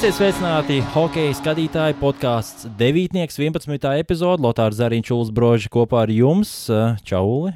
Esiet sveicināti hokeja skatītāji podkāsts 9. 11. epizode. Lotārs Zariņš Ulsbroži kopā ar jums. Čauli!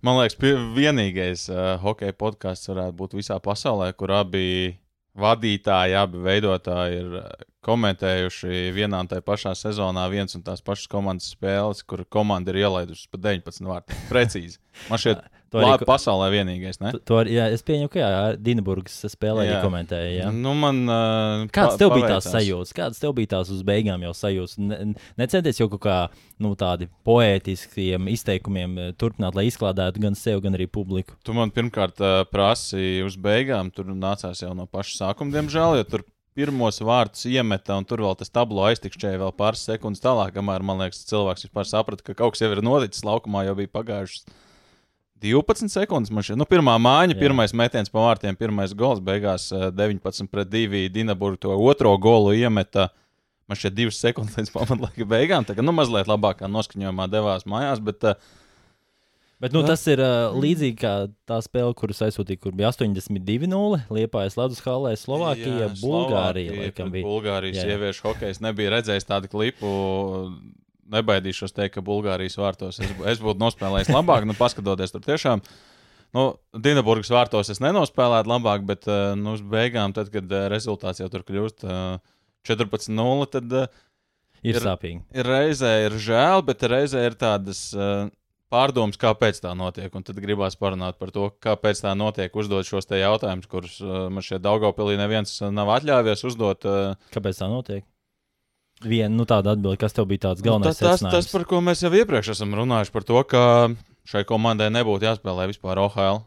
Man liekas, vienīgais uh, hokeja podkāsts varētu būt visā pasaulē, kur abi vadītāji, abi veidotāji ir uh, komentējuši vienā un tajā pašā sezonā viens un tās pašas komandas spēles, kur komanda ir ielaidusi pa 19 vārtiem. Precīzi. Man šķiet, To arī labi, pasaulē vienīgais. Ne? To, ar- jā, es pieņemu, ka jā, Dienburgas spēlē arī Jā. komentēja. Jā. Nu, man, uh, Kāds tev bija tās sajūtas? Kādas tev bija tās uz beigām jau sajūtas? Ne, necenties jau kaut kā nu, tādi poētiskiem izteikumiem turpināt, lai izklādētu gan sevi, gan arī publiku. Tu man pirmkārt uh, prasīji uz beigām, tur nācās jau no paša sākuma, diemžēl, jo tur pirmos vārdus iemeta, un tur vēl tas tablo aiztikšķēja vēl pāris sekundes tālāk, kamēr man liekas, cilvēks vispār saprata, ka kaut kas jau ir noticis laukumā, jau bija pagājušas 12 sekundes. Šķiet, nu, pirmā māja, pirmais metiens pa vārtiem, pirmais gols, beigās uh, 19 pret 2 Dienaburgu to otro golu iemeta. Man šķiet, divas sekundes līdz pamatlaika beigām. Tagad, nu, mazliet labākā noskaņojumā devās mājās, bet uh, Bet nu, tas ir uh, līdzīgi kā tā spēle, kuras aizsūtīja, kur bija 82-0. Liepājas Latvijas Halē, Slovākija, Jā, Bulgārija. Slovākija Laikam, bija. Bulgārijas Jā, jā. sieviešu hokejs nebija redzējis tādu klipu. Nebaidīšos teikt, ka Bulgārijas vārtos es, es būtu nospēlējis labāk. Nu, paskatoties tur tiešām. Nu, Dienaburgas vārtos es nenospēlētu labāk, bet uh, nu, uz beigām, tad, kad uh, rezultāts jau tur kļūst uh, 14-0, tad uh, Ir ir- sāpīgi. ir reizē ir žēl, bet reizē ir tādas pārdomas, kāpēc tā notiek. Un tad gribās parunāt par to, kāpēc tā notiek, uzdot šos te jautājumus, kurus man šeit Daugopilī neviens nav atļāvies uzdot. Kāpēc tā notiek? Viena nu, tāda atbilde, kas tev bija tāds galvenais Nu, tas, tas, tas, par ko mēs jau iepriekš esam runājuši, par to, ka šai komandai nebūtu jāspēlē vispār OHL.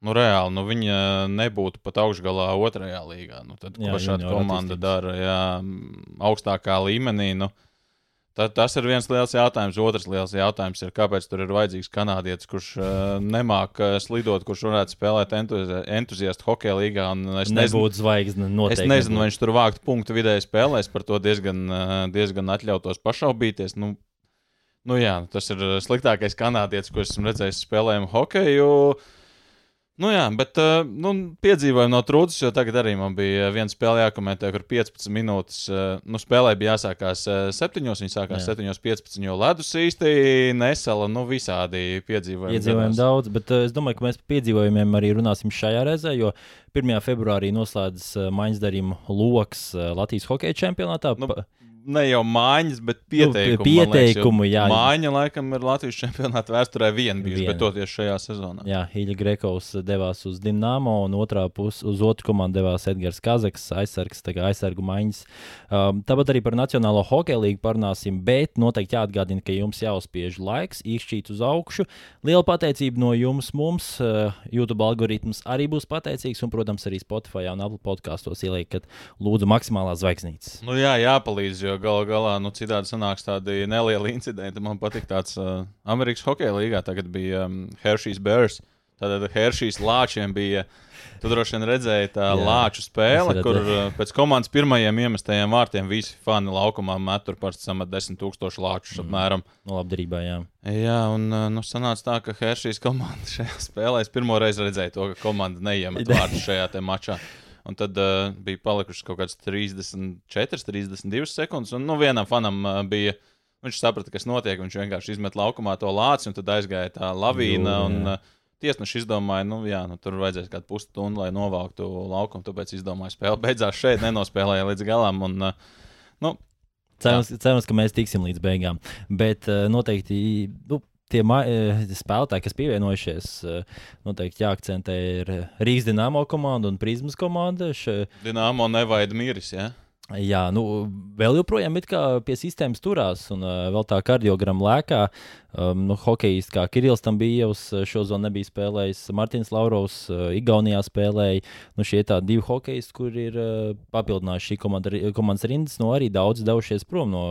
Nu, reāli, nu, viņa nebūtu pat augšgalā otrajā līgā. Nu, tad, Jā, ko šāda komanda attīstības. dara jā, augstākā līmenī? Nu, ta, tas ir viens liels jautājums. Otrs liels jautājums ir, kāpēc tur ir vajadzīgs kanādietis, kurš uh, nemāķi slidot, kurš varētu spēlēt entuzi entuziastu hokeja līgā. un Es nezinu, zvaigzne. Es nezinu, vai viņš tur vāktu punktu vidēji spēlēs, par to diezgan, ā, diezgan atļautos pašaubīties. Nu, nu jā, tas ir sliktākais kanādietis, ko esmu redzējis spēlējumu hokeju. Nu jā, bet ā, nu, piedzīvoju no trūces, jo tagad arī man bija viena spēle jākomentē, kur 15 minūtes. ā, Nu, spēlē bija jāsākās 7, viņa sākās Jā. 7.15, jo ledus īsti nesala, nu visādi piedzīvojumi. Piedzīvojam gadās. daudz, bet es domāju, ka mēs par piedzīvojumiem arī runāsim šajā reizē, jo 1. februārī noslēdzas maiņas darījuma lokus Latvijas hokeja čempionātā. Nu, Pa- ne jau mājiņas, bet pieteikumu. Nu, pieteikumu, jā. Mājiņa, laikam, ir Latvijas čempionāta vēsturē viena bijusi, bet toties šajā sezonā. Jā, Hīļa Grekovs devās uz Dienāmo, un otrā pusē uz otru komandu devās Edgars Kazaks, aizsargs, tā kā aizsargu maiņas. Um, tāpat arī par Nacionālo hokeja līgu parunāsim, bet noteikti jāatgādina, ka jums jāuzspiež laiks, īkšķīt uz augšu. Liela pateicība no jums, mums, uh, YouTube algoritms arī būs pateicīgs, un, protams, arī Spotify un Apple podkastos ieliekat lūdzu maksimālās zvaigznītes. Nu, jā, jāpalīdz, jo galu galā nu, citādi sanāks tādi nelieli incidenti. Man patīk tāds uh, Amerikas Hokeja līgā. Tagad bija um, Hershey's Bears. Tātad Hershey's lāčiem bija. Tu droši vien redzēji tā Jā, lāču spēle, kur uh, pēc komandas pirmajiem iemestajiem vārtiem visi fani laukumā met tur samat 10,000 lāčus Mm. apmēram. No labdarībā, jā. Jā, un uh, nu, sanāca tā, ka Hershey's komanda šajā spēlē es pirmo reizi redzēju to, ka komanda neiemet vārdus šajā mačā. Un tad uh, bija palikušas kaut kādas 34, 32 sekundes. Un nu, vienam fanam uh, bija. Viņš saprata, kas notiek. Viņš vienkārši izmet laukumā to lāci, un tad aizgāja tā lavīna. Jū, un, uh, Tiesneši izdomāja, nu, jā, nu, tur vajadzēs kādu pusstundu, lai novāktu laukumu. Tāpēc izdomāja, spēle beidzās šeit, nenospēlēja līdz galam. Un, uh, nu, Cerams, cerams, ka mēs tiksim līdz beigām. Bet uh, noteikti nu, tie eh, spēlētāji, kas pievienojušies, uh, noteikti jāakcentē ir Rīgas dīnāmo komanda un Prismas komanda. Še, Dienāmo nevaida miris. Ja? Jā, nu, vēl joprojām pie sistēmas turās, un uh, vēl tā kardiogramma lēkā. Um, nu, Hokejs kā Kirillis tam bija jau šo zonu nebija spēlējis. Martins Laurovs uh, Igaunijā spēlēja. Nu, šie tādi divi hokejisti, kur ir uh, papildinājuši šī komanda, komandas rindas, no arī daudz devušies prom no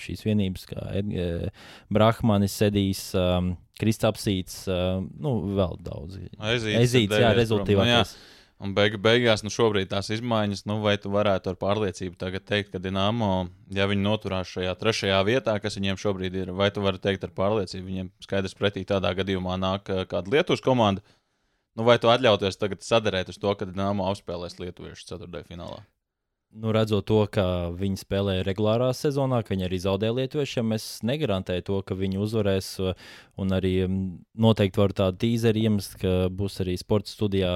šīs vienības, kā Ed, uh, Brahmanis, Edijs, um, Kristapsīts, uh, nu, vēl daudz. Ezīts ir Ezīts, jā, prom. Nu, jā. Un beigu, beigās, nu, šobrīd tās izmaiņas, nu, vai tu varētu ar pārliecību tagad teikt, ka Dienāmo, ja viņi noturās šajā trešajā vietā, kas viņiem šobrīd ir, vai tu vari teikt ar pārliecību, viņiem skaidrs pretī tādā gadījumā nāk ā, kāda Lietuvas komanda, nu, vai tu atļauties tagad sadarēt uz to, ka Dienāmo apspēlēs Lietuviešu ceturtajā finālā? Nu, redzot to, ka viņi spēlē regulārā sezonā, ka viņi arī zaudē lietuviešiem, es negarantēju to, ka viņi uzvarēs. Un arī noteikti varu tādu tīzeri iemest, ka būs arī sporta studijā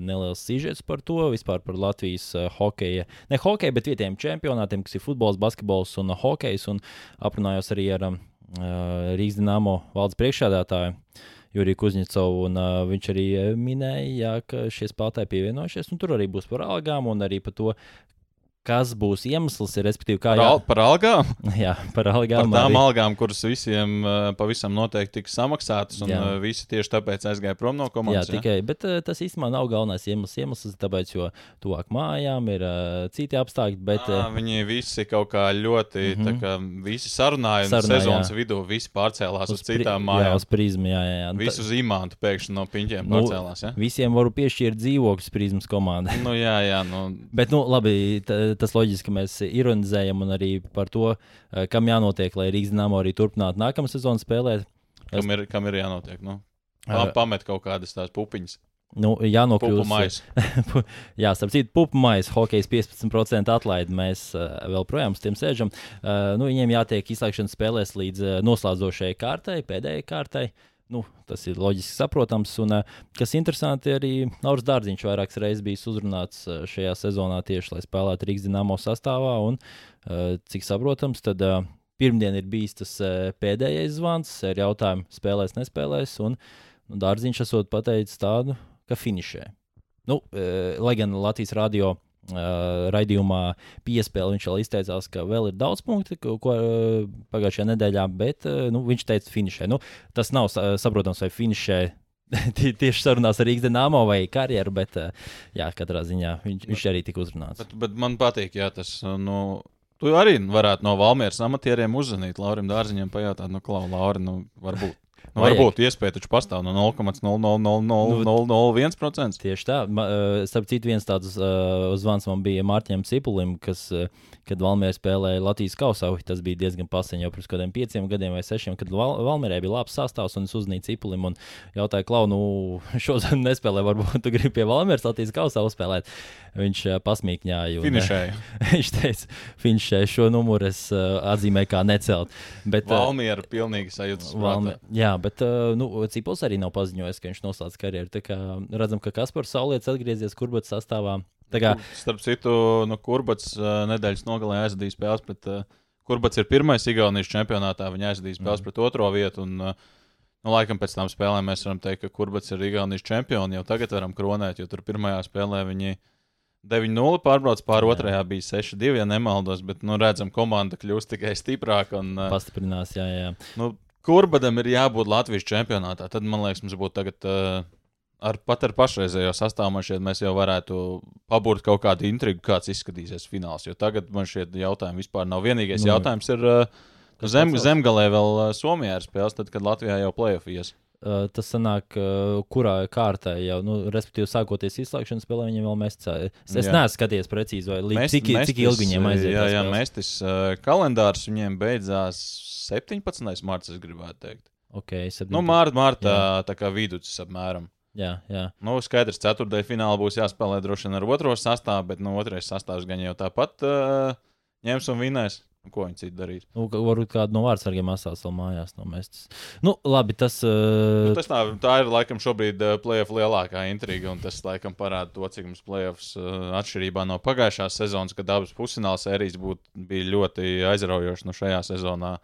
neliels sižets par to, vispār par Latvijas hokeja, ne hokeja, bet vietējiem čempionātiem, kas ir futbols, basketbols un hokejs. Un aprunājos arī ar uh, Rīgas Dienāmo valdes priekšādātāju. Juriju Kuzņecovu. Un, uh, viņš arī minēja, jā, ka šie spēlētāji pievienojušies. Tur arī būs par algām un arī par to, kas būs iemesls, ir, respektīvi, kā par, al par algām. Jā, par algām. Par tām arī. algām, kuras visiem uh, pavisam noteikti tiks samaksātas, un jā. uh, visi tieši tāpēc aizgāja prom no komandas. Jā, tikai, bet uh, tas īstenībā nav galvenais iemesls. Iemesls tāpēc, jo tuvāk mājām ir uh, citi apstākļi. Bet, à, viņi visi kaut kā ļoti, mm -hmm. kā, visi sarunāja, un Sarunā, sezonas jā. vidū visi pārcēlās uz, uz citām mājām. Jā, uz prizmu, jā, jā. jā. Visu uz imantu pēkšņi no piņķiem nu, pārcēlās. Ja? Visiem varu piešķirt dzīvokļus prizmas komandai. nu, jā, jā. Nu... bet, nu, labi, tas loģiski, ka mēs ironizējam un arī par to, eh, kam jānotiek, lai Rīgas dīnāmo arī turpinātu nākamā sezonu spēlēt. Es... Kam, ir, kam ir jānotiek? Nu? Uh, pamet kaut kādas tās pupiņas. Nu, jā, nokļūst. jā, starp citu, pupu maisa, hokejs 15% atlaidi. Mēs uh, vēl projām uz tiem sēžam. Uh, nu, viņiem jātiek izslēgšanas spēlēs līdz uh, noslēdzošajai kārtai, pēdējai kārtai. Uh, Nu, tas ir loģiski saprotams. Un, eh, kas interesanti, arī Nauris Dārziņš vairākas reizes bijis uzrunāts eh, šajā sezonā tieši, lai spēlētu Rīgas dīnāmo sastāvā. Un, eh, cik saprotams, tad pirmdien ir bijis tas pēdējais zvans ar jautājumu, spēlēs, nespēlēs. Un nu, Dārziņš esot pateicis tādu, ka finišē. Nu, lai gan Latvijas radio Uh, raidījumā piespēle viņš vēl izteicās, ka vēl ir daudz punktu, ko, ko uh, pagājušajā nedēļā, bet uh, nu, viņš teica, finišē. Nu, tas nav saprotams, vai finišē tieši sarunās ar Rīgas dīnāmo vai karjeru, bet jā, katrā ziņā viņš, viņš arī tika uzrunāts. Bet, bet man patīk, jā, tas. Nu... Tu arī varētu no Valmieras amatieriem uzzvanīt Laurim Dārziņam, pajautāt, nu, Klau, Lauri, nu, varbūt. Nu, varbūt iespēja taču pastāv no 0,00001%. Tieši tā. Starp citu, viens tāds uh, zvans man bija Mārtiņam Cipulim, kas, uh, kad Valmērē spēlēja Latvijas kausā, tas bija diezgan paseņi jau pirms kādiem pieciem gadiem vai sešiem, kad Val Valmērē bija labs sastāvs un es uzzvanīju Cipulim un jautāju, Klau, nu, šodien nespēlē, varbūt tu gribi pie Valmēras Latvijas kausā uzspēlēt. Viņš uh, pasmīkņāja. Finišēja. viņš teica, finišēja šo numuru, es uh, atzīmēju kā necelt. Bet, Valmiera pilnīgi sajūtas. Valmiera, jā, bet nu, Cipols arī nav paziņojis, ka viņš noslēdz karjeru. Tā kā redzam, ka Kaspars Saulietis atgriezies kurbats sastāvā. Kā... Starp citu, no kurbats nedēļas nogalē aizvadīja spēles pret. Uh, kurbats ir pirmais Igaunijas čempionātā, viņa aizvadīja spēles mm. pret otro vietu. Un, Nu, laikam pēc tam spēlēm mēs varam teikt, ka Kurbats ir Igaunijas čempions. Jau tagad varam kronēt, jo tur pirmajā spēlē viņi 9-0 pārbrauc pāri jā. otrajā, bija 6-2, ja nemaldos. Bet nu, redzam, komanda kļūst tikai stiprāka. Un, Pastiprinās, jā, jā. Nu, Kurbadam ir jābūt Latvijas čempionātā. Tad, man liekas, mums būtu tagad. Uh, Ar, pat ar pašreizējo sastāvu man šķiet, mēs jau varētu pabūt kaut kādu intrigu, kāds izskatīsies fināls. Jo tagad man šie jautājumi vispār nav. Vienīgais nu, jautājums ir, uh, zem, zemgalē vēl uh, Somijā ir spēles, tad, kad Latvijā jau plēsojas tas sanāk, uh, kurā kārtā jau, nu, respektīvi, sākoties izslēgšanas spēlē, viņiem vēl mēs cēlām. Es, es neesmu skatījies precīzi, vai līdz, cik, mestis, cik ilgi viņiem aiziet. Jā, jā, mēstis kalendārs viņiem beidzās 17. marts, es gribētu teikt. Okay, 17. nu, mār, mārtā, tā kā vidus apmēram. Jā, jā. Nu, skaidrs, ceturtajā finālā būs jāspēlē droši vien ar otro sastāvu, bet nu, otrais sastāvs gan jau tāpat uh, ņems un vinēs. Ko viņi citu darīs? Nu, varbūt kādu no vārdsargiem atstās vēl mājās no mestas. Nu, labi, tas. Uh... Nu, tas tā, tā ir laikam šobrīd uh, playoff lielākā intriga, un tas laikam parāda to, cik mums playoffs uh, atšķirībā no pagājušās sezonas, kad abas pusfināla sērijas būt, bija ļoti aizraujošas no šajā sezonā.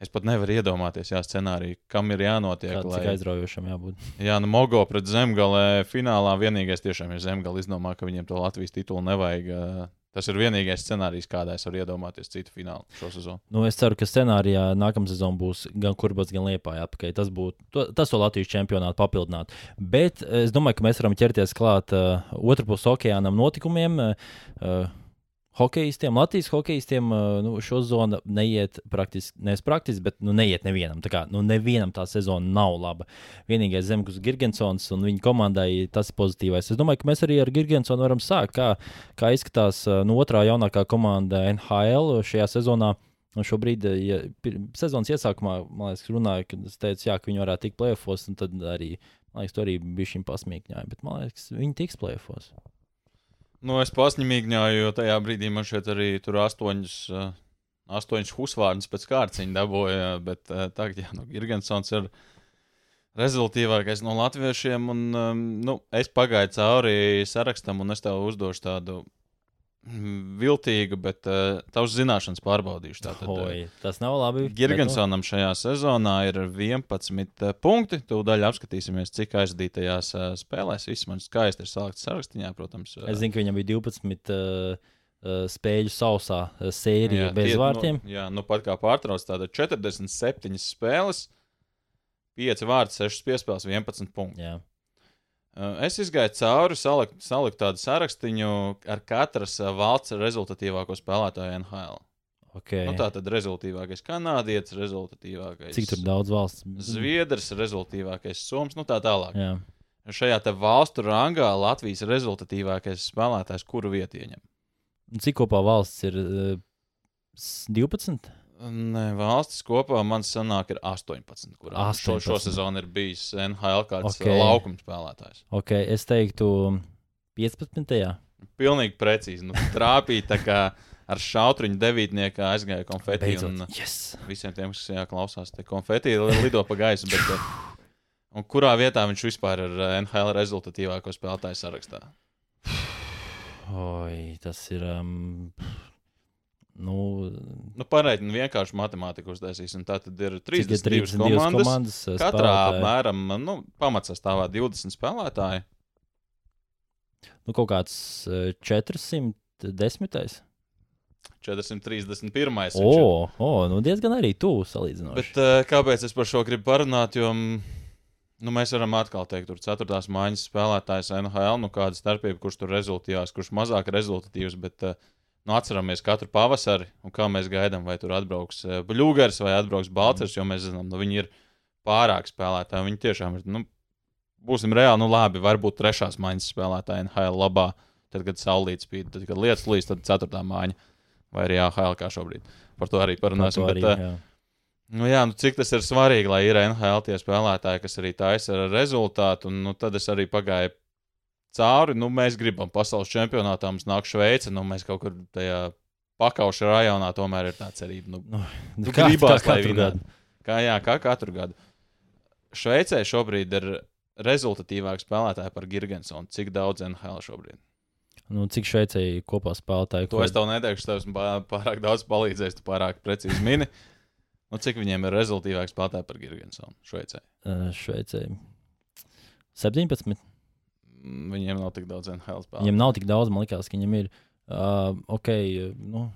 Es pat nevaru iedomāties, jā, scenāriju, kam ir jānotiek. Kāds lai... aizraujošam jābūt. Jā, nu, Mogo pret Zemgalē finālā vienīgais tiešām ir Zemgale izdomā, ka viņiem to Latvijas titulu nevajag. Uh, Tas ir vienīgais scenārijs, kādā es varu iedomāties citu finālu šo sezonu. Nu, es ceru, ka scenārijā nākamā sezona būs gan kurbats, gan liepājā atpakaļ. Tas būtu to, tas, to Latvijas čempionātu papildināt. Bet es domāju, ka mēs varam ķerties klāt uh, otru pusi okeānam notikumiem. Uh, Hokejistiem, Latvijas hokejistiem nu, šo zonu neiet praktiski, nevis praktiski, bet nu, neiet nevienam. Tā kā nu, nevienam tā sezona nav laba. Vienīgais Zemgus Gigantsons un viņa komandai tas ir pozitīvais. Es domāju, ka mēs arī ar Gigantsonu varam sākt, kā, kā izskatās nu, otrā jaunākā komanda NHL šajā sezonā. Un šobrīd, ja sezonas iesākumā, man liekas, runāja, ka teicu, jā, ka viņi varētu tikt plēfos, un tad arī, man liekas, to arī bija šim pasmīkņājumi. Bet man liekas, viņi tiks plēfos. Nu, es pasņemīgņoju, jo tajā brīdī man šeit arī tur astoņas, uh, astoņas husvārdas pēc kārciņa dabūja. Bet uh, tagad, jā, nu, Girgensons ir rezultātīvākais no latviešiem. Un, um, nu, es pagāju cauri sarakstam, un es tev uzdošu tādu viltīgu, bet uh, tavs zināšanas pārbaudīšu. Tātad, Oi, tas nav labi. Girgensonam šajā sezonā ir 11 punkti. Tūdaļ apskatīsimies, cik aizdītajās uh, spēlēs. Viss man skaisti ir salikts sarakstā, protams. Uh, Es zinu, ka viņam bija 12 uh, spēļu sausā sērija bez tie- vārtiem. Nu, jā, nu pat kā pārtrauc, tāda 47 spēles, 5 vārti, 6 piespēles, 11 punkti. Jā. Es izgāju cauri, saliku, saliku tādu sarakstu ar katras valsts rezultatīvāko spēlētāju NHL. Okay. Nu, tā tad rezultātīvākais kanādietis, rezultatīvākais Cik tur daudz valsts? Zviedrs, rezultātīvākais Somijas, nu tā tālāk. Jā. Šajā te valstu rangā Latvijas rezultatīvākais spēlētājs, kuru vietu ieņem? Cik kopā valsts ir? Uh, s- 12? Nē, valstis kopā man sanāk ir 18, kurā šo, šo 18. sezonu ir bijis NHL kāds Ok. okay. laukums spēlētājs. Ok, es teiktu 15. Pilnīgi precīzi. Nu, trāpīja tā kā ar šautriņu devītnieku aizgāja konfeti. Un Beidzot. Yes. visiem tiem, kas jā, klausās, te konfeti lido pa gaisu. Bet, eh, un kurā vietā viņš vispār ir eh, NHL rezultatīvāko spēlētāju sarakstā? Oi, tas ir. Um, nu, Nu, Pareizi, vienkārši matemātiku uztaisīsim. Tā tad ir cik ir 32 32 komandas. komandas uh, Katrā spēlētāji? apmēram nu, pamatsastāvā 20 spēlētāji. Nu, kaut kāds uh, 410. 431. viņš ir. O, o, nu diezgan arī tuvu salīdzinoši. Bet uh, kāpēc es par šo gribu parunāt? Jo mm, nu, mēs varam atkal teikt, tur ceturtās mājas spēlētājs NHL, nu kāda starpība, kurš tur rezultātīvs, kurš mazāk rezultātīvs. Bet uh, nu, atceramies katru pavasari, un kā mēs gaidām, vai tur atbrauks uh, Bluegers vai atbrauks Balčers, jo mēs zinām, nu, viņi ir pārāk spēlētāji. Viņi tiešām ir. Nu, Būsim reāli, nu labi, varbūt trešās mājas spēlētāji NHL labā, tad, kad saulīt spīd, tad, kad lietas līdz, tad ceturtā māja, vai arī AHL kā šobrīd. Par to arī Par parunāsim. to Bet, arī, uh, jā. Nu jā, nu cik tas ir svarīgi, lai ir NHL tie spēlētāji, kas arī taisa ar rezultātu. Un, nu, tad es arī pagāju cauri. Nu, mēs gribam pasaules čempionātā, mums nāk Šveice, nu mēs kaut kur tajā pakauša rajonā tomēr ir tā cerība. Nu, Nu, Nu, kā- gribās, kā katru gadu. kā, jā, kā katru gadu. Šveicē šobrīd ir rezultatīvāki spēlētāji par Girgensonu. Cik daudz NHL šobrīd? Nu, cik šveicēji kopā spēlētāji? To es tev neteikšu, tev esmu pā- pārāk daudz palīdzējis, tu pārāk precīzi mini. Nu, cik viņiem ir rezultātīvāki spēlētāji par Girgensonu Šveicē? Uh, šveicēji 17. Viņiem nav tik daudz NHL spēlētāju. Viņam nav tik daudz, man liekas, ka viņam ir uh, ok, nu,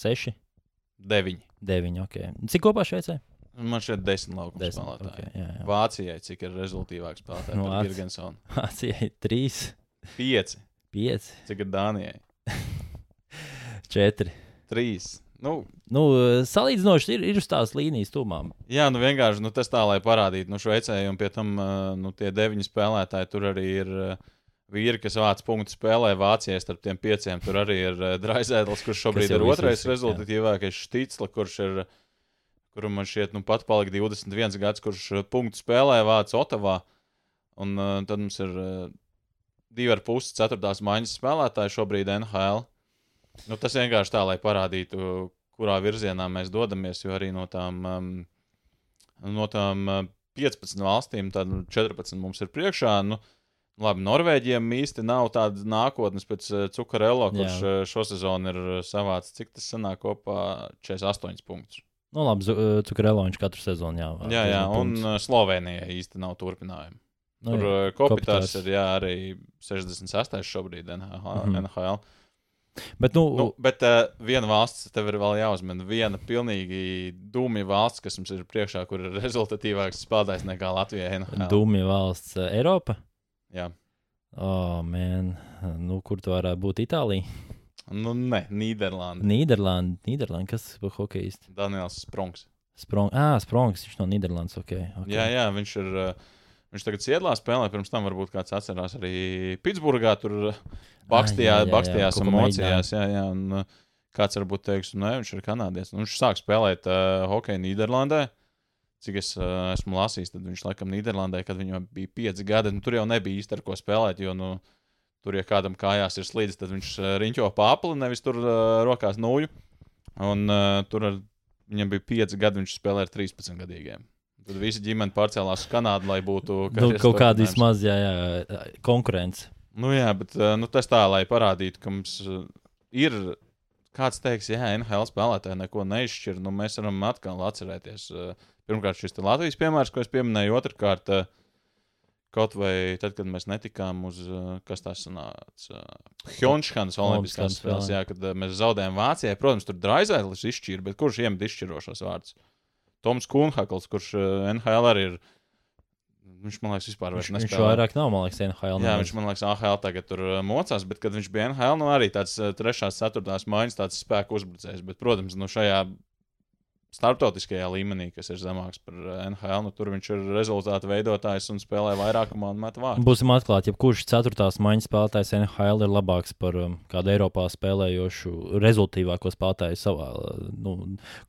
6, Deviņi. 9. Okay. Cik kopā šveicē? Man šeit ir desmit laukuma 10. spēlētāji. Okay, jā, jā. Vācijai cik ir rezultātīvāks spēlētājs Nu, par Vācija. Girgensonu? Vācijai 3, Pieci. 5, Cik ir Dānijai? 4. Trīs. Nu, Nu, salīdzinoši ir, ir uz tās līnijas tūmām. jā, nu vienkārši nu, tas tā, lai parādītu, nu, Šveicē, un pie tam nu, tie deviņi spēlētāji tur arī ir. Vīri, kas vāc punktu spēlē Vācijai starp tiem pieciem, tur arī ir Draizēdls, kurš šobrīd ir otrais rezultatīvākais, Štīcla, kurš ir, kuram man šķiet, nu pat palika 21 gads, kurš punktu spēlē Vācijā Otavā. Un tad mums ir divi ar pusi ceturtās maiņas spēlētāji šobrīd NHL. Nu, tas vienkārši tā, lai parādītu, kurā virzienā mēs dodamies, jo arī no tām, um, no tām uh, 15 valstīm, tad 14 mums ir priekšā. Nu, Labi, Norvēģiem īsti nav tādas nākotnes pēc uh, Cukarelo, kurš Jā. uh, šo sezonu ir uh, savāds. Cik tas sanāk kopā? 48 punktus. Nu, labi, Cukurelo viņš katru sezonu jā. Jā, jā, un punktus. uh, Slovenijai īsti nav turpinājumu. Nu, Tur uh, Kopitārs ir jā, arī 66. šobrīd NHL. Mm. -hmm. NHL. Bet, nu, Nu, bet uh, viena valsts tev ir vēl jāuzmina. Viena pilnīgi dūmija valsts, kas mums ir priekšā, kur ir rezultatīvāks spēlētājs nekā Latvija. NHL. Dūmija valsts uh, Eiropa. Jā. Oh, man. Nu, kur tu varētu būt? Itālija, Nu, nē, Nīderlanda. Nīderlanda. Nīderlanda. Kas ir hokejists? Daniels Sprungs. Sprong... Ah, Sprongs. Viņš no Nīderlandes. Okay, okay. Jā, jā, viņš ir. uh, Viņš tagad Siedlā spēlē, pirms tam varbūt kāds atcerās arī Pitsburgā. Tur bakstījā, jā, jā, jā, bakstījās kaut ko emocijās. Jā, jā, un, uh, kāds varbūt teiks, nē, viņš ir kanādietis. Nu, viņš sāk spēlēt uh, hokeju Nīderlandē. Cik es uh, esmu lasījis, tad viņš laikam Nīderlandē, kad viņam bija pieci gadi, nu, tur jau nebija īsti ar ko spēlēt. Jo, nu, Tur, ja kādam kājās ir slīdis, tad viņš uh, riņķo pāpli, nevis tur uh, rokās nūju. Un uh, tur ar, viņam bija 5 gadi, viņš spēlēja ar 13 gadīgiem. Tad visi ģimene pārcēlās uz Kanādu, lai būtu Nu, kaut kāda vismaz jā, jā, konkurence. Nu, jā, bet uh, nu, tas tā, lai parādītu, ka mums uh, ir kāds teiks, jā, NHL spēlētāji neko neizšķir. Nu, mēs varam atkal atcerēties. Uh, pirmkārt, šis Latvijas piemērs, ko es pieminēju, otrkārt, kaut vai tad, kad mēs netikām uz, kas tas sanāca, uh, Hjonšhanas Olimpiskās spēles, jā, kad mēs zaudējām Vācijai. Protams, tur Draizēlis izšķīra, bet kurš iemet izšķirošos vārdus? Toms Kunhakls, kurš uh, NHL arī ir. Viņš man liekas, vispār Viņš, viņš nespēlē. vairāk nav, man liekas, NHL. Jā, viņš man liekas, AHL tagad tur uh, mocās, bet kad viņš bija NHL, nu arī tāds uh, trešās, ceturtās maiņas, tāds spēku uzbrucējs. Bet, protams, nu šajā starptautiskajā līmenī, kas ir zemāks par uh, NHL, nu tur viņš ir rezultātu veidotājs un spēlē vairākumā un met vārdu. Būsim atklāti, ja kurš ceturtās maiņas spēlētājs NHL ir labāks par um, kādu Eiropā spēlējošu, rezultātīvāko spēlētāju savā nu,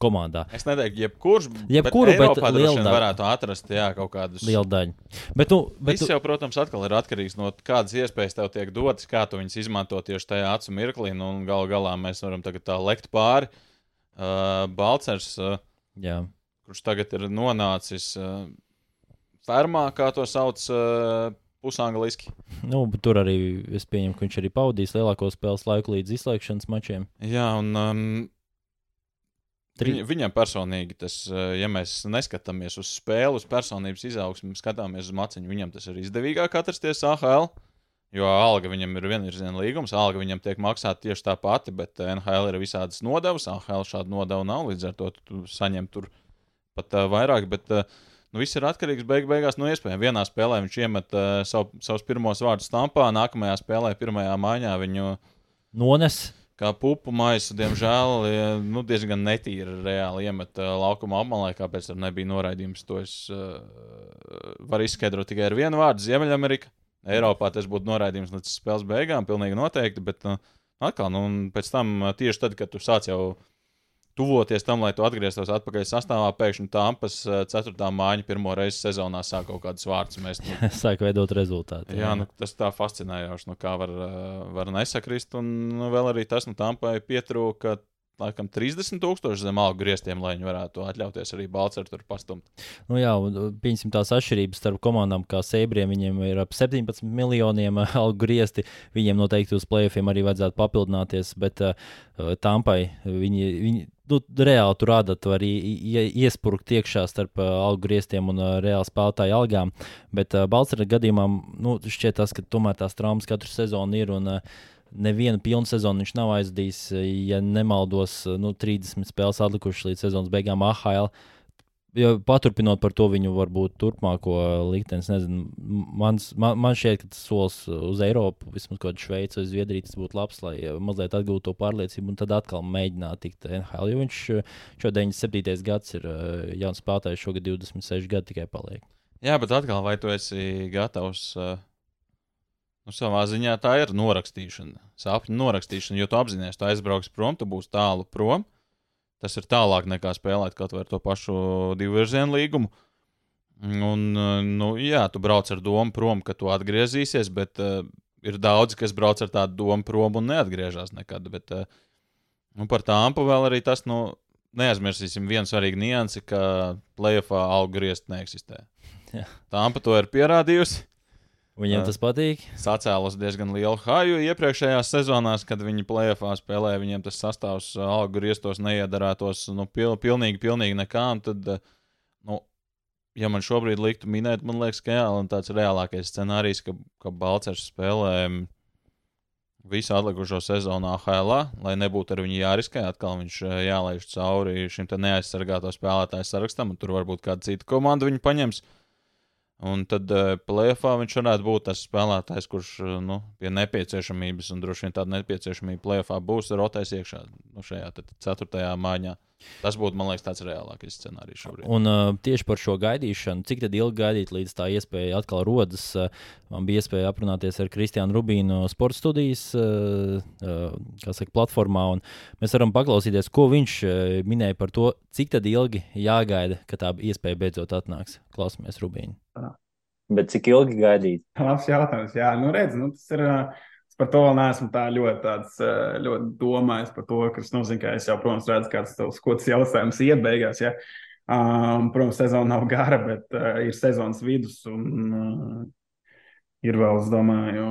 komandā. Es neteiktu, jebkurš, Jebkuru, bet droši liela daļa. varētu atrast jā, kaut kādus. Liela daļa. Bet, nu, bet, Viss jau, protams, atkal ir atkarīgs no kādas iespējas tev tiek dotas, kā tu viņus izmanto tieši tajā acu mirklī. Nu, un gal galā mēs varam tagad tā lekt pāri. Uh, Balcers, uh, jā. kurš tagad ir nonācis uh, fermā, kā to sauc, uh, pusangliski. Nu, tur arī es pieņemu, ka viņš arī pavadīs lielāko spēles laiku līdz izslēgšanas mačiem. Jā, un um, Tri- Viņ, viņam personīgi, tas, uh, ja mēs neskatāmies uz spēli, uz personības izaugsmu, skatāmies uz maciņu, viņam tas ir izdevīgāk atrasties AHL. Jo alga viņam ir vienvirziena līgums, alga viņam tiek maksāta tieši tā pati, bet uh, NHL ir visādas nodevas. AHL šāda nodeva nav, līdz ar to tu, tu saņem tur pat uh, vairāk. Bet uh, nu, viss ir atkarīgs beig beigās no iespējām. Vienā spēlē viņš iemet uh, savu, savus pirmos vārdus stampā, nākamajā spēlē, pirmajā maiņā viņu Nones. kā pupu maisu, diemžēl, nu, diezgan netīri reāli iemet uh, laukuma apmalē, kāpēc tur nebija noraidījums. To es uh, varu izskaidrot tikai ar vienu vārdu - Ziemeļamerika. Eiropā tas būtu noraidījums līdz spēles beigām, pilnīgi noteikti. Bet uh, atkal, nu, pēc tam uh, tieši tad, kad tu sāc jau tuvoties tam, lai tu atgrieztos atpakaļ sastāvā, pēkšņi Tampas uh, ceturtā mājiņa pirmo reizi sezonā sāk kaut kādus vārdus mest. Nu, Sāk veidot rezultātu. Jā, nu, tas tā fascinējoši, nu, kā var, uh, var nesakrist. Un nu, vēl arī tas, nu, Tampai pietrūka laikam 30 tūkstoši zem algu grieztiem, lai viņi varētu atļauties arī Balčūsku tur pastumt. Nu, jā, un, uh, pieņemsim tās atšķirības starp komandām, kā Sēbriem. Viņiem ir ap 17 miljoniem uh, algu griezti. Viņiem noteikti uz plēsoņiem arī vajadzētu papildināties, bet uh, uh, Tampai viņi. viņi Nu, reāli tur rada, tu ie- iespurkt iekšā starp uh, algu grieztiem un uh, reāli spēlētāju algām. Bet uh, Balčūskas gadījumā nu, šķiet, tas, ka tomēr tās traumas katru sezonu ir. Un, uh, Nevienu pilnu sezonu viņš nav aizdījis, ja nemaldos, nu, 30 spēles atlikušas līdz sezonas beigām AHL. Ja paturpinot par to viņu varbūt turpmāko likteni, nezinu, mans, man, man šķiet, ka tas solis uz Eiropu, vismaz kaut kāda Šveice vai Zviedrija, tas būtu labs, lai mazliet atgūtu to pārliecību un tad atkal mēģināt tikt NHL. Jo viņš šo 97. gads ir eh, jauns spēlētājs, šogad 26 gadi tikai paliek. Jā, bet atkal, vai tu esi gatavs? Uh, nu, savā ziņā tā ir norakstīšana, sapņu norakstīšana, jo tu apzinājies, tu aizbrauks prom, tu būsi tālu prom. Tas ir tālāk nekā spēlēt kaut vai ar to pašu divu virzienu līgumu. Un, nu, jā, tu brauc ar domu prom, ka tu atgriezīsies, bet uh, ir daudzi, kas brauc ar tādu domu prom un neatgriežas nekad. Bet, uh, nu, par tāmpu vēl arī tas, nu, neaizmirsīsim vienu svarīgu niansi, ka plēsoņā algu griezt neeksistē. Jā. Tāmpa to ir pierādījusi. Viņiem Jā. tas patīk. Sacēlus diezgan lielu haju iepriekšējās sezonās, kad viņi plēsoņā spēlēja. Viņiem tas sastāvs algu grieztos neiedarētos nu, pil, pilnīgi, pilnīgi nekām. Tad, nu, ja man šobrīd liktu minēt, man liekas, ka jā, un tāds reālākais scenārijs, ka, ka Balčers spēlē visu atlikušo sezonu AHL, lai nebūtu ar viņu jāriskē. Atkal viņš jālaiž cauri šim neaizsargāto spēlētāju sarakstam, un tur varbūt kāda cita komanda viņu paņems. Un tad uh, plēsoņā viņš varētu būt tas spēlētājs, kurš uh, nu, pie nepieciešamības, un droši vien tāda nepieciešamība plēsoņā būs, rotēs iekšā nu, šajā ceturtajā mājiņā. Tas būtu, man liekas, tāds reālākais scenārijs šobrīd. Un uh, tieši par šo gaidīšanu, cik ilgi gaidīt, līdz tā iespēja atkal rodas. Uh, man bija iespēja aprunāties ar Kristiānu Rubīnu sporta studijas uh, uh, saka, platformā, un mēs varam paklausīties, ko viņš uh, minēja par to, cik ilgi jāgaida, ka tā iespēja beidzot atnāks. Klausamies Rubīnu. Bet cik ilgi gaidīt? Labs jautājums. Jā, nu redz, nu, tas ir. ā, par to vēl neesmu tā ļoti, tāds, ļoti domājis par to, kas nozīmē, ka es jau, protams, redzu, kāds tas kods jautājums iet beigās. Ja? Um, protams, sezona nav gara, bet uh, ir sezonas vidus un uh, ir vēl, es domāju,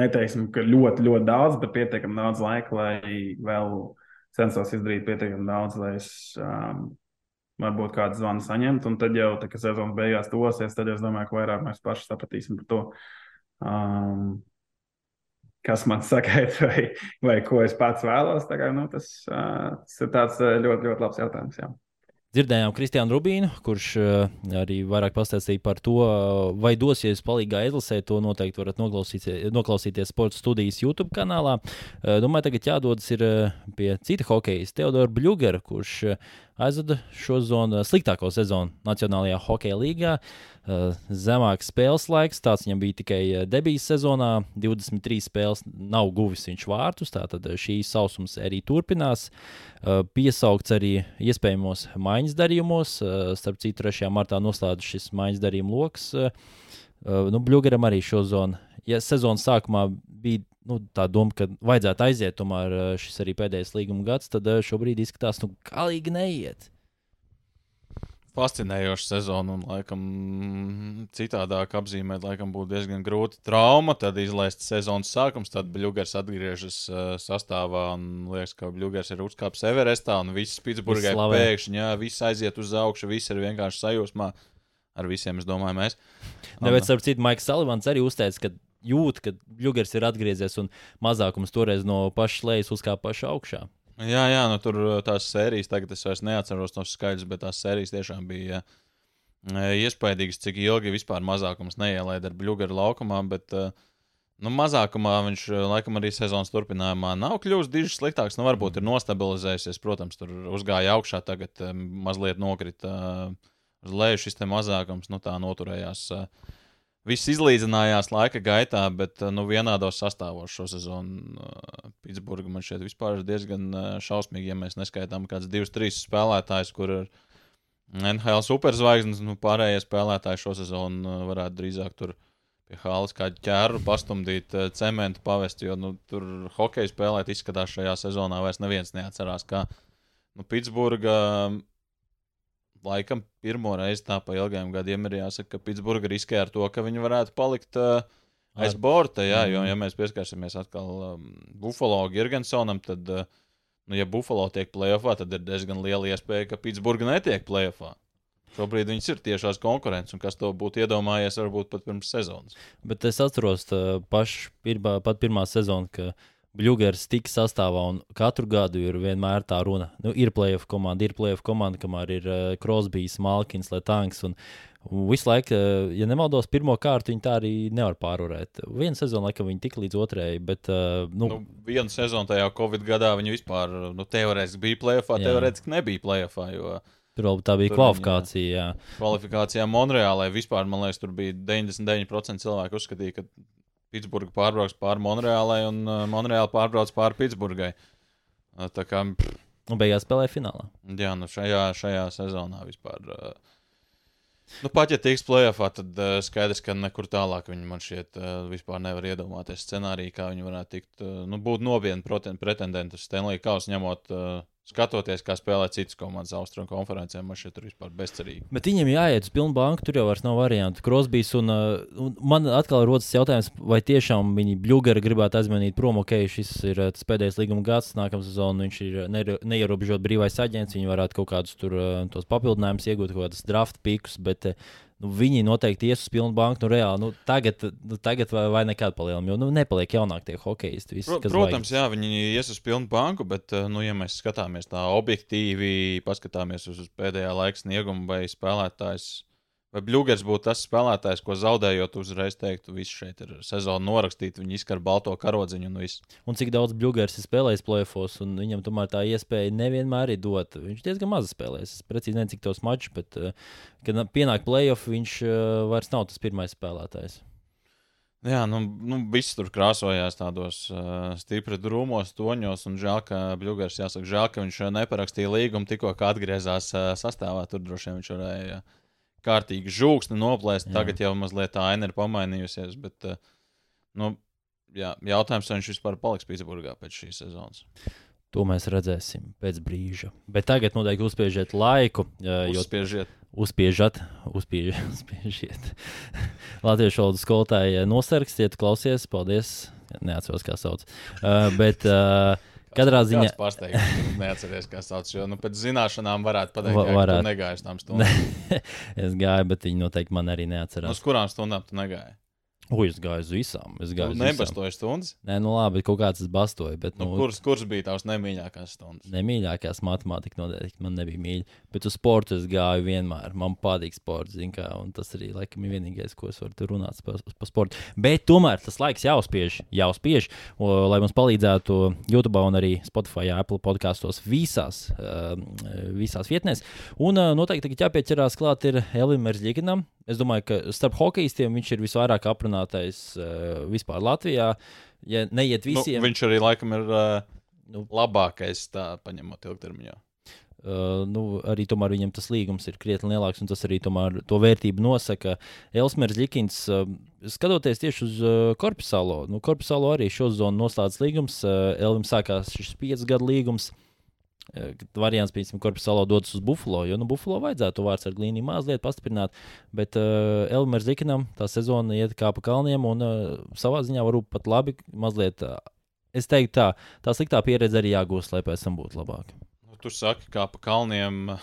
neteiksim, ka ļoti, ļoti daudz, bet pietiekami daudz laika, lai vēl censtos izdarīt pietiekami daudz, lai es um, varbūt kādu zvanu saņemtu. Un tad jau, tā, kad sezonas beigās tosies, tad es domāju, ka vairāk mēs paši sapratīsim par to. Um, kas man sagaida, vai, vai ko es pats vēlos. Kā, nu, tas, uh, tas ir tāds ļoti, ļoti labs jautājums. Jā. Dzirdējām Kristiānu Rubīnu, kurš uh, arī vairāk pastāstīja par to, vai dosies palīdzīgā izlasē. To noteikti varat noklausīties, sporta studijas YouTube kanālā. Uh, domāju, tagad jādodas pie cita hokeja, Teodora Bļūgera, kurš aizvada šo zonu, sliktāko sezonu Nacionālajā hokeja līgā. Zemāks spēles laiks, tāds viņam bija tikai debijas sezonā. 23 spēles nav guvis viņš vārtus, tātad šī sausums arī turpinās. Piesaukts arī iespējamos maiņas darījumos. Starp citu, 3. martā noslēdzas šis maiņas darījuma lokus. Nu, Bluegaram arī šo zonu. Ja sezonas sākumā bija nu, tā doma, ka vajadzētu aiziet, tomēr šis arī pēdējais līguma gads, tad šobrīd izskatās, nu, galīgi neiet fascinējoša sezona un, laikam, citādāk apzīmēt, laikam, būtu diezgan grūti. Trauma, tad izlaist sezonas sākums, tad Bluegers atgriežas uh, sastāvā un liekas, ka Bluegers ir uzkāpis Everestā un viss Pitsburgai pēkšņi, jā, viss aiziet uz augšu, viss ir vienkārši sajūsmā. Ar visiem, es domāju, mēs. Nevis, starp citu, Maiks Salivans arī uzteica, ka jūt, ka Bluegers ir atgriezies un mazākums toreiz no pašas lejas uzkāpa pašā augšā. Jā, jā, nu tur uh, tās sērijas, tagad es vairs neatceros tos skaļus, bet tās sērijas tiešām bija uh, iespaidīgas, cik ilgi vispār mazākums neielaida ar bluģeru laukumā. Bet, uh, nu, mazākumā viņš laikam arī sezonas turpinājumā nav kļuvis diži sliktāks. Nu, varbūt ir nostabilizējies, protams, tur uzgāja augšā, tagad mazliet nokrita uz leju šis mazākums, nu tā noturējās. Uh, Viss izlīdzinājās laika gaitā, bet nu, vienādos sastāvos šo sezonu uh, Pitsburgā man šķiet vispār diezgan uh, šausmīgi, ja mēs neskaitām kāds divus, trīs spēlētājus, kur ir NHL superzvaigznes, nu, pārējie spēlētāji šo sezonu varētu drīzāk tur pie halas kādu ķēru pastumdīt, cementu pavest, jo nu, tur hokeja spēlēt izskatās šajā sezonā vairs neviens neatcerās, kā nu, Pitsburgā laikam pirmo reizi tā pa ilgiem gadiem ir jāsaka, ka Pitsburgā riskē ar to, ka viņi varētu palikt uh, aiz borta. Jā, jo, ja mēs pieskarsimies atkal um, Buffalo Girgensonam, tad, uh, nu, ja Buffalo tiek playoffā, tad ir diezgan liela iespēja, ka Pitsburgā netiek playoffā. Šobrīd viņas ir tiešās konkurences, un kas to būtu iedomājies, varbūt pat pirms sezonas. Bet es atceros, paš, pirmā, pat pirmā sezona, ka Bluegers tika sastāvā, un katru gadu ir vienmēr tā runa. Nu, ir playoff komanda, ir playoff komanda, kamēr ir uh, Crosbys, Malkins, Letanks. Un, visu laiku, uh, ja nemaldos, pirmo kārtu viņi tā arī nevar pārvarēt. Vienu sezonu, laikam, viņi tika līdz otrajai, bet. Uh, nu, nu, vienu sezonu tajā Covid gadā viņi vispār nu, teorētiski bija playoffā, teorētiski nebija playoffā. Jo... Tur vēl tā bija tur kvalifikācija. Jā. Kvalifikācijā Monreālē vispār, man liekas, tur bija 99% cilvēku uzskatīja, ka Pitsburgā pārbrauks pāri Monreālai un uh, Monreāla pārbrauc pāri Pitsburgai. Uh, tā kā. Pff, Un beigās spēlēja finālā. Jā, nu šajā, šajā sezonā vispār. Uh, nu, pat ja tiks plēsoņā, tad uh, skaidrs, ka nekur tālāk viņi man šeit uh, vispār nevar iedomāties scenāriju, kā viņi varētu tikt. Uh, nu, būt nopietni pretendenti uz Stanley Kausu, ņemot uh, skatoties, kā spēlē citas komandas Austrijas konferencē, man šeit ir vispār bezcerīgi. Bet viņiem jāiet uz pilnu banku, tur jau vairs nav variantu. Krosbīs un, uh, un man atkal rodas jautājums, vai tiešām viņi bļūgari gribētu aizmanīt prom, ok, šis ir uh, tas pēdējais līguma gads, nākamā sezona viņš ir uh, neierobežot brīvais aģents, viņi varētu kaut kādus tur tos papildinājumus iegūt, kaut kādus draft pikus, bet nu, viņi noteikti ies uz pilnu banku. Nu, reāli, nu, tagad, nu, tagad vai, vai nekad palielinām, jo nu, nepaliek jaunākie hokeisti. Visi, Pro, protams, vajag. jā, viņi ies uz pilnu banku, bet, eh, nu, ja mēs skatāmies tā objektīvi, paskatāmies uz, uz pēdējā laika sniegumu vai spēlētājs Vai Bluegers būtu tas spēlētājs, ko zaudējot, uzreiz teiktu, viss šeit ir sezona norakstīta, viņi izkar balto karodziņu un viss. Un cik daudz Bluegers ir spēlējis plēfos, un viņam tomēr tā iespēja nevienmēr ir dot. Viņš diezgan maz spēlēs. Es precīzi nezinu, cik tos mačus, bet, uh, kad pienāk playoff, viņš uh, vairs nav tas pirmais spēlētājs. Jā, nu, nu viss tur krāsojās tādos uh, stipri drūmos, toņos, un žēl, ka Bluegers, jāsaka, žēl, ka viņš neparakstīja līgumu tikko, kad atgriezās uh, sastāvā. Tur droši vien viņš varēja. Uh, kārtīgi žūksni noplēst. Jā. Tagad jau mazliet tā aina ir pamainījusies. Bet, eh, nu, jā, jautājums, vai viņš vispār paliks Pitsburgā pēc šīs sezonas. To mēs redzēsim pēc brīža. Bet tagad noteikti uzspiežiet laiku, Uzspiežiet. uzspiežat, uzspiež, uzspiežiet. Latviešu valodas skolotāji nosargstiet, klausies, paldies. Neatceros, kā sauc. Uh, bet uh, katrā ziņā. Kāds pārsteigums, ka neatceries, kā sauc. Jo nu, pēc zināšanām varētu pateikt, Va- ka tu varētu. negāji uz tām stundām. es gāju, bet viņi noteikti man arī Nu, neatcerās. Uz kurām stundām tu negāji? Ui, es gāju uz visām. Es gāju uz visām. nebastoji stundas. Nē, nu labi, kaut kāds es bastoju. Bet, Nu, nu, kurs, kurs bija tavs nemīļākās stundas? Nemīļākās matemātikā noteikti man nebija mīļa. Bet uz sporta es gāju vienmēr. Man patīk sports, kā, un tas arī laikam ir vienīgais, ko es varu runāt par, par sportu. Bet tomēr tas laiks jāuzspiež, jāuzspiež, o, lai mums palīdzētu YouTube un arī Spotify, Apple podkastos visās, uh, visās vietnēs. Un uh, noteikti tagad jāpieķerās klāt ir Elvim Merzļikinam. Es domāju, ka starp hokeistiem viņš ir visvairāk aprunātais uh, vispār Latvijā. Ja neiet Nu, visiem, viņš arī laikam ir uh, Nu. labākais, tā paņemot ilgtermiņā. Uh, nu, arī tomēr viņam tas līgums ir krietni lielāks, un tas arī tomēr to vērtību nosaka. Elsmers Likins, uh, skatoties tieši uz uh, Korpusālo, nu, Korpusālo arī šo zonu noslēdz līgums. Uh, Elvim sākās šis piecu gadu līgums. Uh, Variants, piemēram, Korpusālo dodas uz Buffalo, jo nu, Buffalo vajadzētu to vārdu ar glīniju mazliet pastiprināt. Bet uh, Elmers Likinam tā sezona iet kā pa kalniem, un uh, savā ziņā varbūt pat labi mazliet. Uh, es teiktu, tā, tā sliktā pieredze arī jāgūst, lai pēc tam būtu labāk. Nu, tu saki, kā pa kalniem.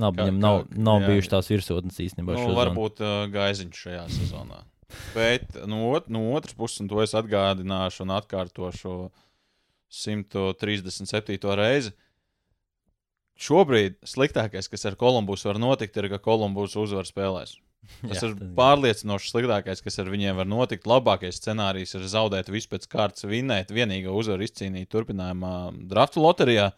Labi, Kā- viņam nav, kā- nav jā. bijušas tās virsotnes īstenībā. Nu, varbūt uh, gaiziņš šajā sezonā. Bet no, ot no otras puses, un to es atgādināšu un atkārtošu 137. reizi. Šobrīd sliktākais, kas ar Kolumbusu var notikt, ir, ka Kolumbus uzvar spēlēs. Tas Jā, ir pārliecinoši sliktākais, kas ar viņiem var notikt. Labākais scenārijs ir zaudēt visu pēc kārtas, vinnēt, vienīgā uzvaru izcīnīt turpinājumā draftu loterijā,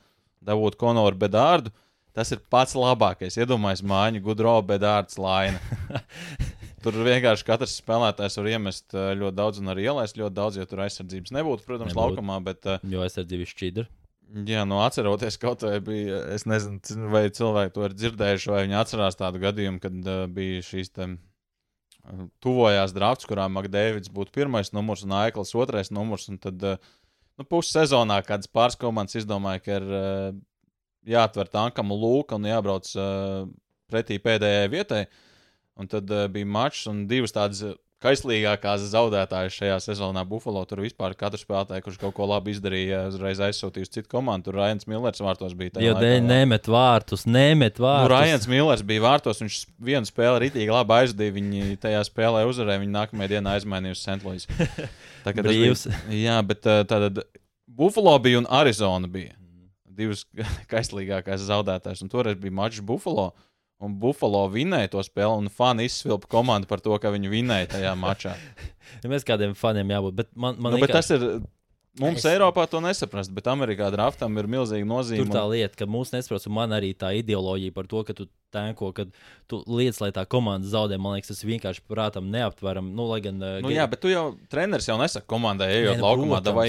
dabūt Konoru Bedārdu. Tas ir pats labākais. Iedomājieties, mājiņa, gudro Bedārds laina. Tur vienkārši katrs spēlētājs var iemest eh, ļoti daudz un arī ielaist ļoti daudz, ja tur aizsardzības nebūtu, protams, Nebūtu. laukumā. Bet, eh, Jo aizsardzība ir šķidra. Jā, nu atceroties, kaut vai bija. Es nezinu, vai cilvēki to ir dzirdējuši, vai viņi atcerās tādu gadījumu, kad uh, bija šīs te, uh, tuvojās drafts, kurā Makdēvids būtu pirmais numurs un Aikls otrais numurs. Un tad uh, nu, pussezonā kādas pāris komandas izdomāja, ka ir uh, jāatver tankam lūka un jābrauc uh, pretī pēdējai vietai. Un tad uh, bija mačs un divas tādas kaislīgākās zaudētājas šajā sezonā Buffalo. Tur vispār katrs spēlētājs, kurš kaut ko labi izdarīja, uzreiz aizsūtīja uz citu komandu. Tur Ryan Millers vārtos bija. Jo dēļ nemet vārtus, nemet Nu, vārtus. Ryan Millers bija vārtos. Viņš vienu spēli rītīgi labi aizdīja. Viņi tajā spēlē uzvarēja. Viņi nākamajā dienā aizmainīja uz St. Louis. Tā kā tas. Bija, jā, bet uh, tātad Buffalo bija un Arizona bija. Divas kaislīgākās zaudētājas. Un toreiz bija mačs Buffalo. Un Buffalo vinēja to spēli, un fani izsvilpa komandu par to, ka viņi vinēja tajā mačā. Ja mēs kādiem faniem jābūt. Bet man, man nu, bet liekas, tas ir. Mums Es-. Eiropā to nesaprast, bet Amerikā draftam ir milzīga nozīme. tur tā lieta, ka mūsu nesaprot, un man arī tā ideoloģija par to, ka tu tēko, ka tu lietas, lai tā komanda zaudē, man liekas, tas vienkārši prātam neaptveram. Nu, lai gan, Nu, jā, bet tu jau treneris jau nesaka komandai, ejot Nē, nu, laukumā, vai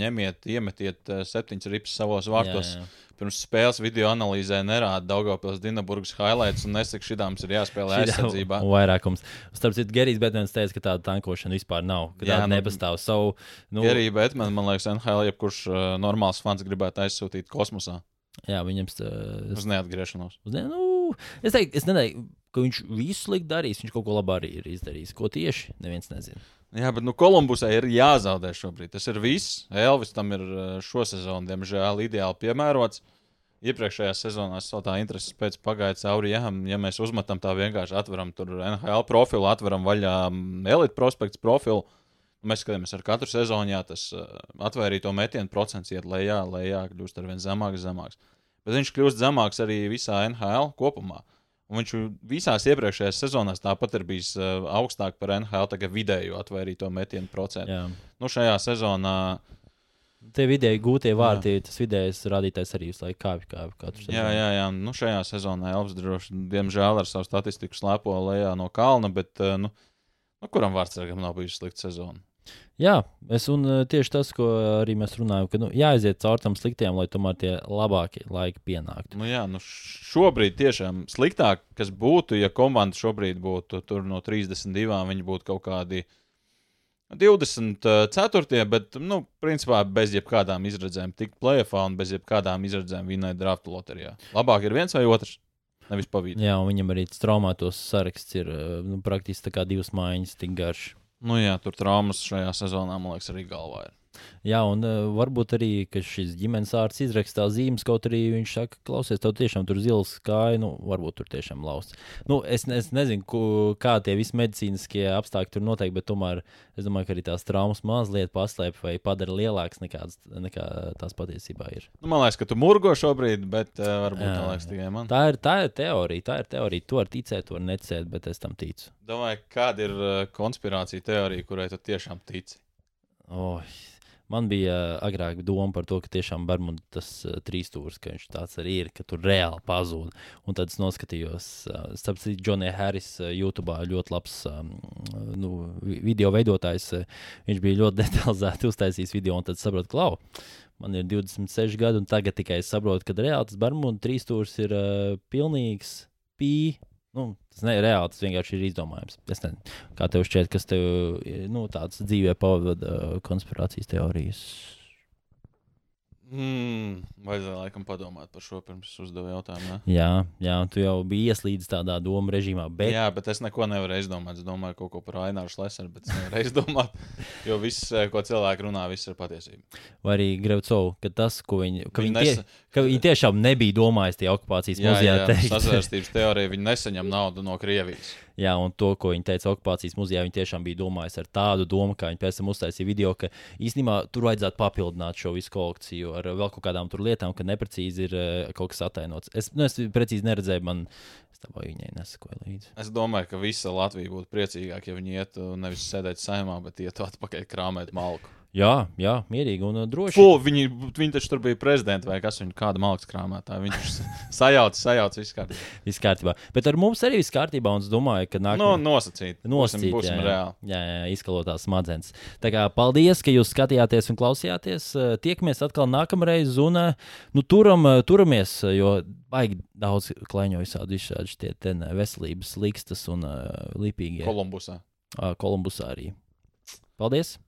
ņemiet, iemetiet eh, septiņas ripas savos vārtos. Jā, jā. Pirms spēles video analīzē nerāda Daugopils Dienaburgas highlights un nesaka, šitām ir jāspēlē aizsardzībā. Vairākums. Starp citu, Gerijs Betmans teica, ka tāda tankošana vispār nav. Ka Jā, tāda nu- nepastāv. Savu, nu, Arī, bet man, liekas, NHL jebkurš uh, normāls fans gribētu aizsūtīt kosmosā jā, viņam tas uz neatgriešanos. Uz ne, nu, es teiktu, es neteiktu, ka viņš visu slikti darīs. Viņš kaut ko labu arī ir izdarījis. Ko tieši? Neviens nezina. Jā, bet nu, Kolumbusai ir jāzaudē šobrīd. Tas ir viss. Elvis tam ir uh, šo sezonu, diemžēl, ideāli piemērots. Iepriekšējā sezonā es tā intereses pēc pagāja cauri. Jā, ja mēs uzmetam tā vienkārši atveram tur NHL profilu, atveram vaļā mm, Elite prospekts profilu. Mēs skatāmies ar katru sezonu, jā, tas uh, atvērīto metienu procents iet lejā, lejā, kļūst ar vien zemāks, zemāks. Bet viņš kļūst zemāks arī visā NHL kopumā. Un viņš visās iepriekšējās sezonās tāpat ir bijis uh, augstāk par NHL tagad vidējo atvērīto metienu procentu. Jā. Nu, šajā sezonā, Tie vidēji gūtie vārti, tas vidējais rādītājs arī visu laiku kāpj, kāpj katru jā, jā, jā, nu, šajā sezonā Elvis droši vien, diemžēl, ar savu statistiku slēpo lejā no kalna, bet, uh, nu, nu kuram vārdsargam nav bijusi slikta sezona? Jā, es un uh, tieši tas, ko arī mēs runājam, ka nu, jāaiziet caur tam sliktiem, lai tomēr tie labākie laiki pienāktu. Nu, jā, nu, šobrīd tiešām sliktāk, kas būtu, ja komanda šobrīd būtu tur no 32, viņi būtu kaut kādi 24. bet, nu, principā bez jebkādām izredzēm tikt plēsoņā un bez jebkādām izredzēm vinēt draftu loterijā. Labāk ir viens vai otrs. Nevis pavīdi. Jā, un viņam arī traumētos saraksts ir eh, nu, praktiski tā kā divas mājiņas, tik garš. Nu, jā, tur traumas šajā sezonā, man liekas, arī galvā ir. Jā, un uh, varbūt arī šis ģimenes ārsts izrakstā zīmes, kaut arī viņš saka, klausies, tev tiešām tur zils kāja, nu, varbūt tur tiešām lausts. Nu, es, es nezinu, ku, kā tie visi medicīniskie apstākļi tur noteikti, bet tomēr es domāju, ka arī tās traumas mazliet paslēp vai padara lielākas nekā, nekā tās patiesībā ir. Nu, man liekas, ka tu murgo šobrīd, bet uh, varbūt jā, liekas tikai man. Tā ir, tā ir teorija, tā ir teorija. Tu vari ticēt, tu vari necēt, bet es tam ticu. Domāju, kāda ir uh, konspirācija teorija, kurai tu tiešām tici? Oh, Man bija uh, agrāk doma par to, ka tiešām Bermuda tas uh, trīs stūris, ka viņš tāds arī ir, ka tur reāli pazūd. Un tad es noskatījos, uh, starp citu, Džonija Harris uh, YouTube ļoti labs um, nu, video veidotājs. Uh, viņš bija ļoti detalizēti uztaisījis video, un tad saprotu, klau. Man ir 26 gadi, un tagad tikai es saprotu, ka reāli tas Bermuda trīs stūris ir uh, pilnīgs pīns Nu, tas nav reāli, tas vienkārši ir izdomājums. Es nezinu, kā tev šķiet, kas tev nu, tāds dzīvē pavada konspirācijas teorijas. Mm, vajadzēja laikam padomāt par šo pirms uzdevu jautājumu. Ne? Jā, jā, tu jau biji ieslīdis tādā domu režīmā. Bet... Jā, bet es neko nevaru izdomāt. Es domāju kaut ko par Aināru Šleseru, bet es nevaru izdomāt, jo viss, eh, ko cilvēki runā, viss ir patiesība. Vai arī Grevcovu, ka tas, ko viņi, ka viņi, tie, nes... ka viņi tiešām nebija domājis tie okupācijas jā, muzejā. Jā, sazvērstības teorija, viņi nesaņem naudu no Krievijas. Jā, un to, ko viņi teica okupācijas muzejā, viņi tiešām bija domājuši ar tādu domu, kā viņi pēc tam uztaisīja video, ka īstenībā tur vajadzētu papildināt šo visu kolekciju ar vēl kaut kādām lietām, ka neprecīzi ir uh, kaut kas atainots. Es, nu, es precīzi neredzēju, man tam viņai nesakoju līdzi. Es domāju, ka visa Latvija būtu priecīgāka, ja viņi ietu nevis sēdēt saimā, bet ietu atpakaļ krāmēt malku. Jā, jā, mierīgi un uh, droši. Fū, viņi, viņi taču tur bija prezidenti vai kas viņa kāda malkas krāmētāja. Viņš sajauca, sajauca visu kārtībā. viss kārtībā. Bet ar mums arī viss kārtībā, un es domāju, ka nākamā. No, nosacīt. Nosacīt, būsim, būsim jā, reāli. Jā, jā, izkalotās smadzenes. Tā kā paldies, ka jūs skatījāties un klausījāties. Uh, tiekamies atkal nākamreiz, un uh, nu, turam, turamies, jo baigi daudz klaiņo visādi izšādi šie veselības likstas un uh, lipīgie. Kolumbusā. Uh, Kolumbusā arī. Paldies!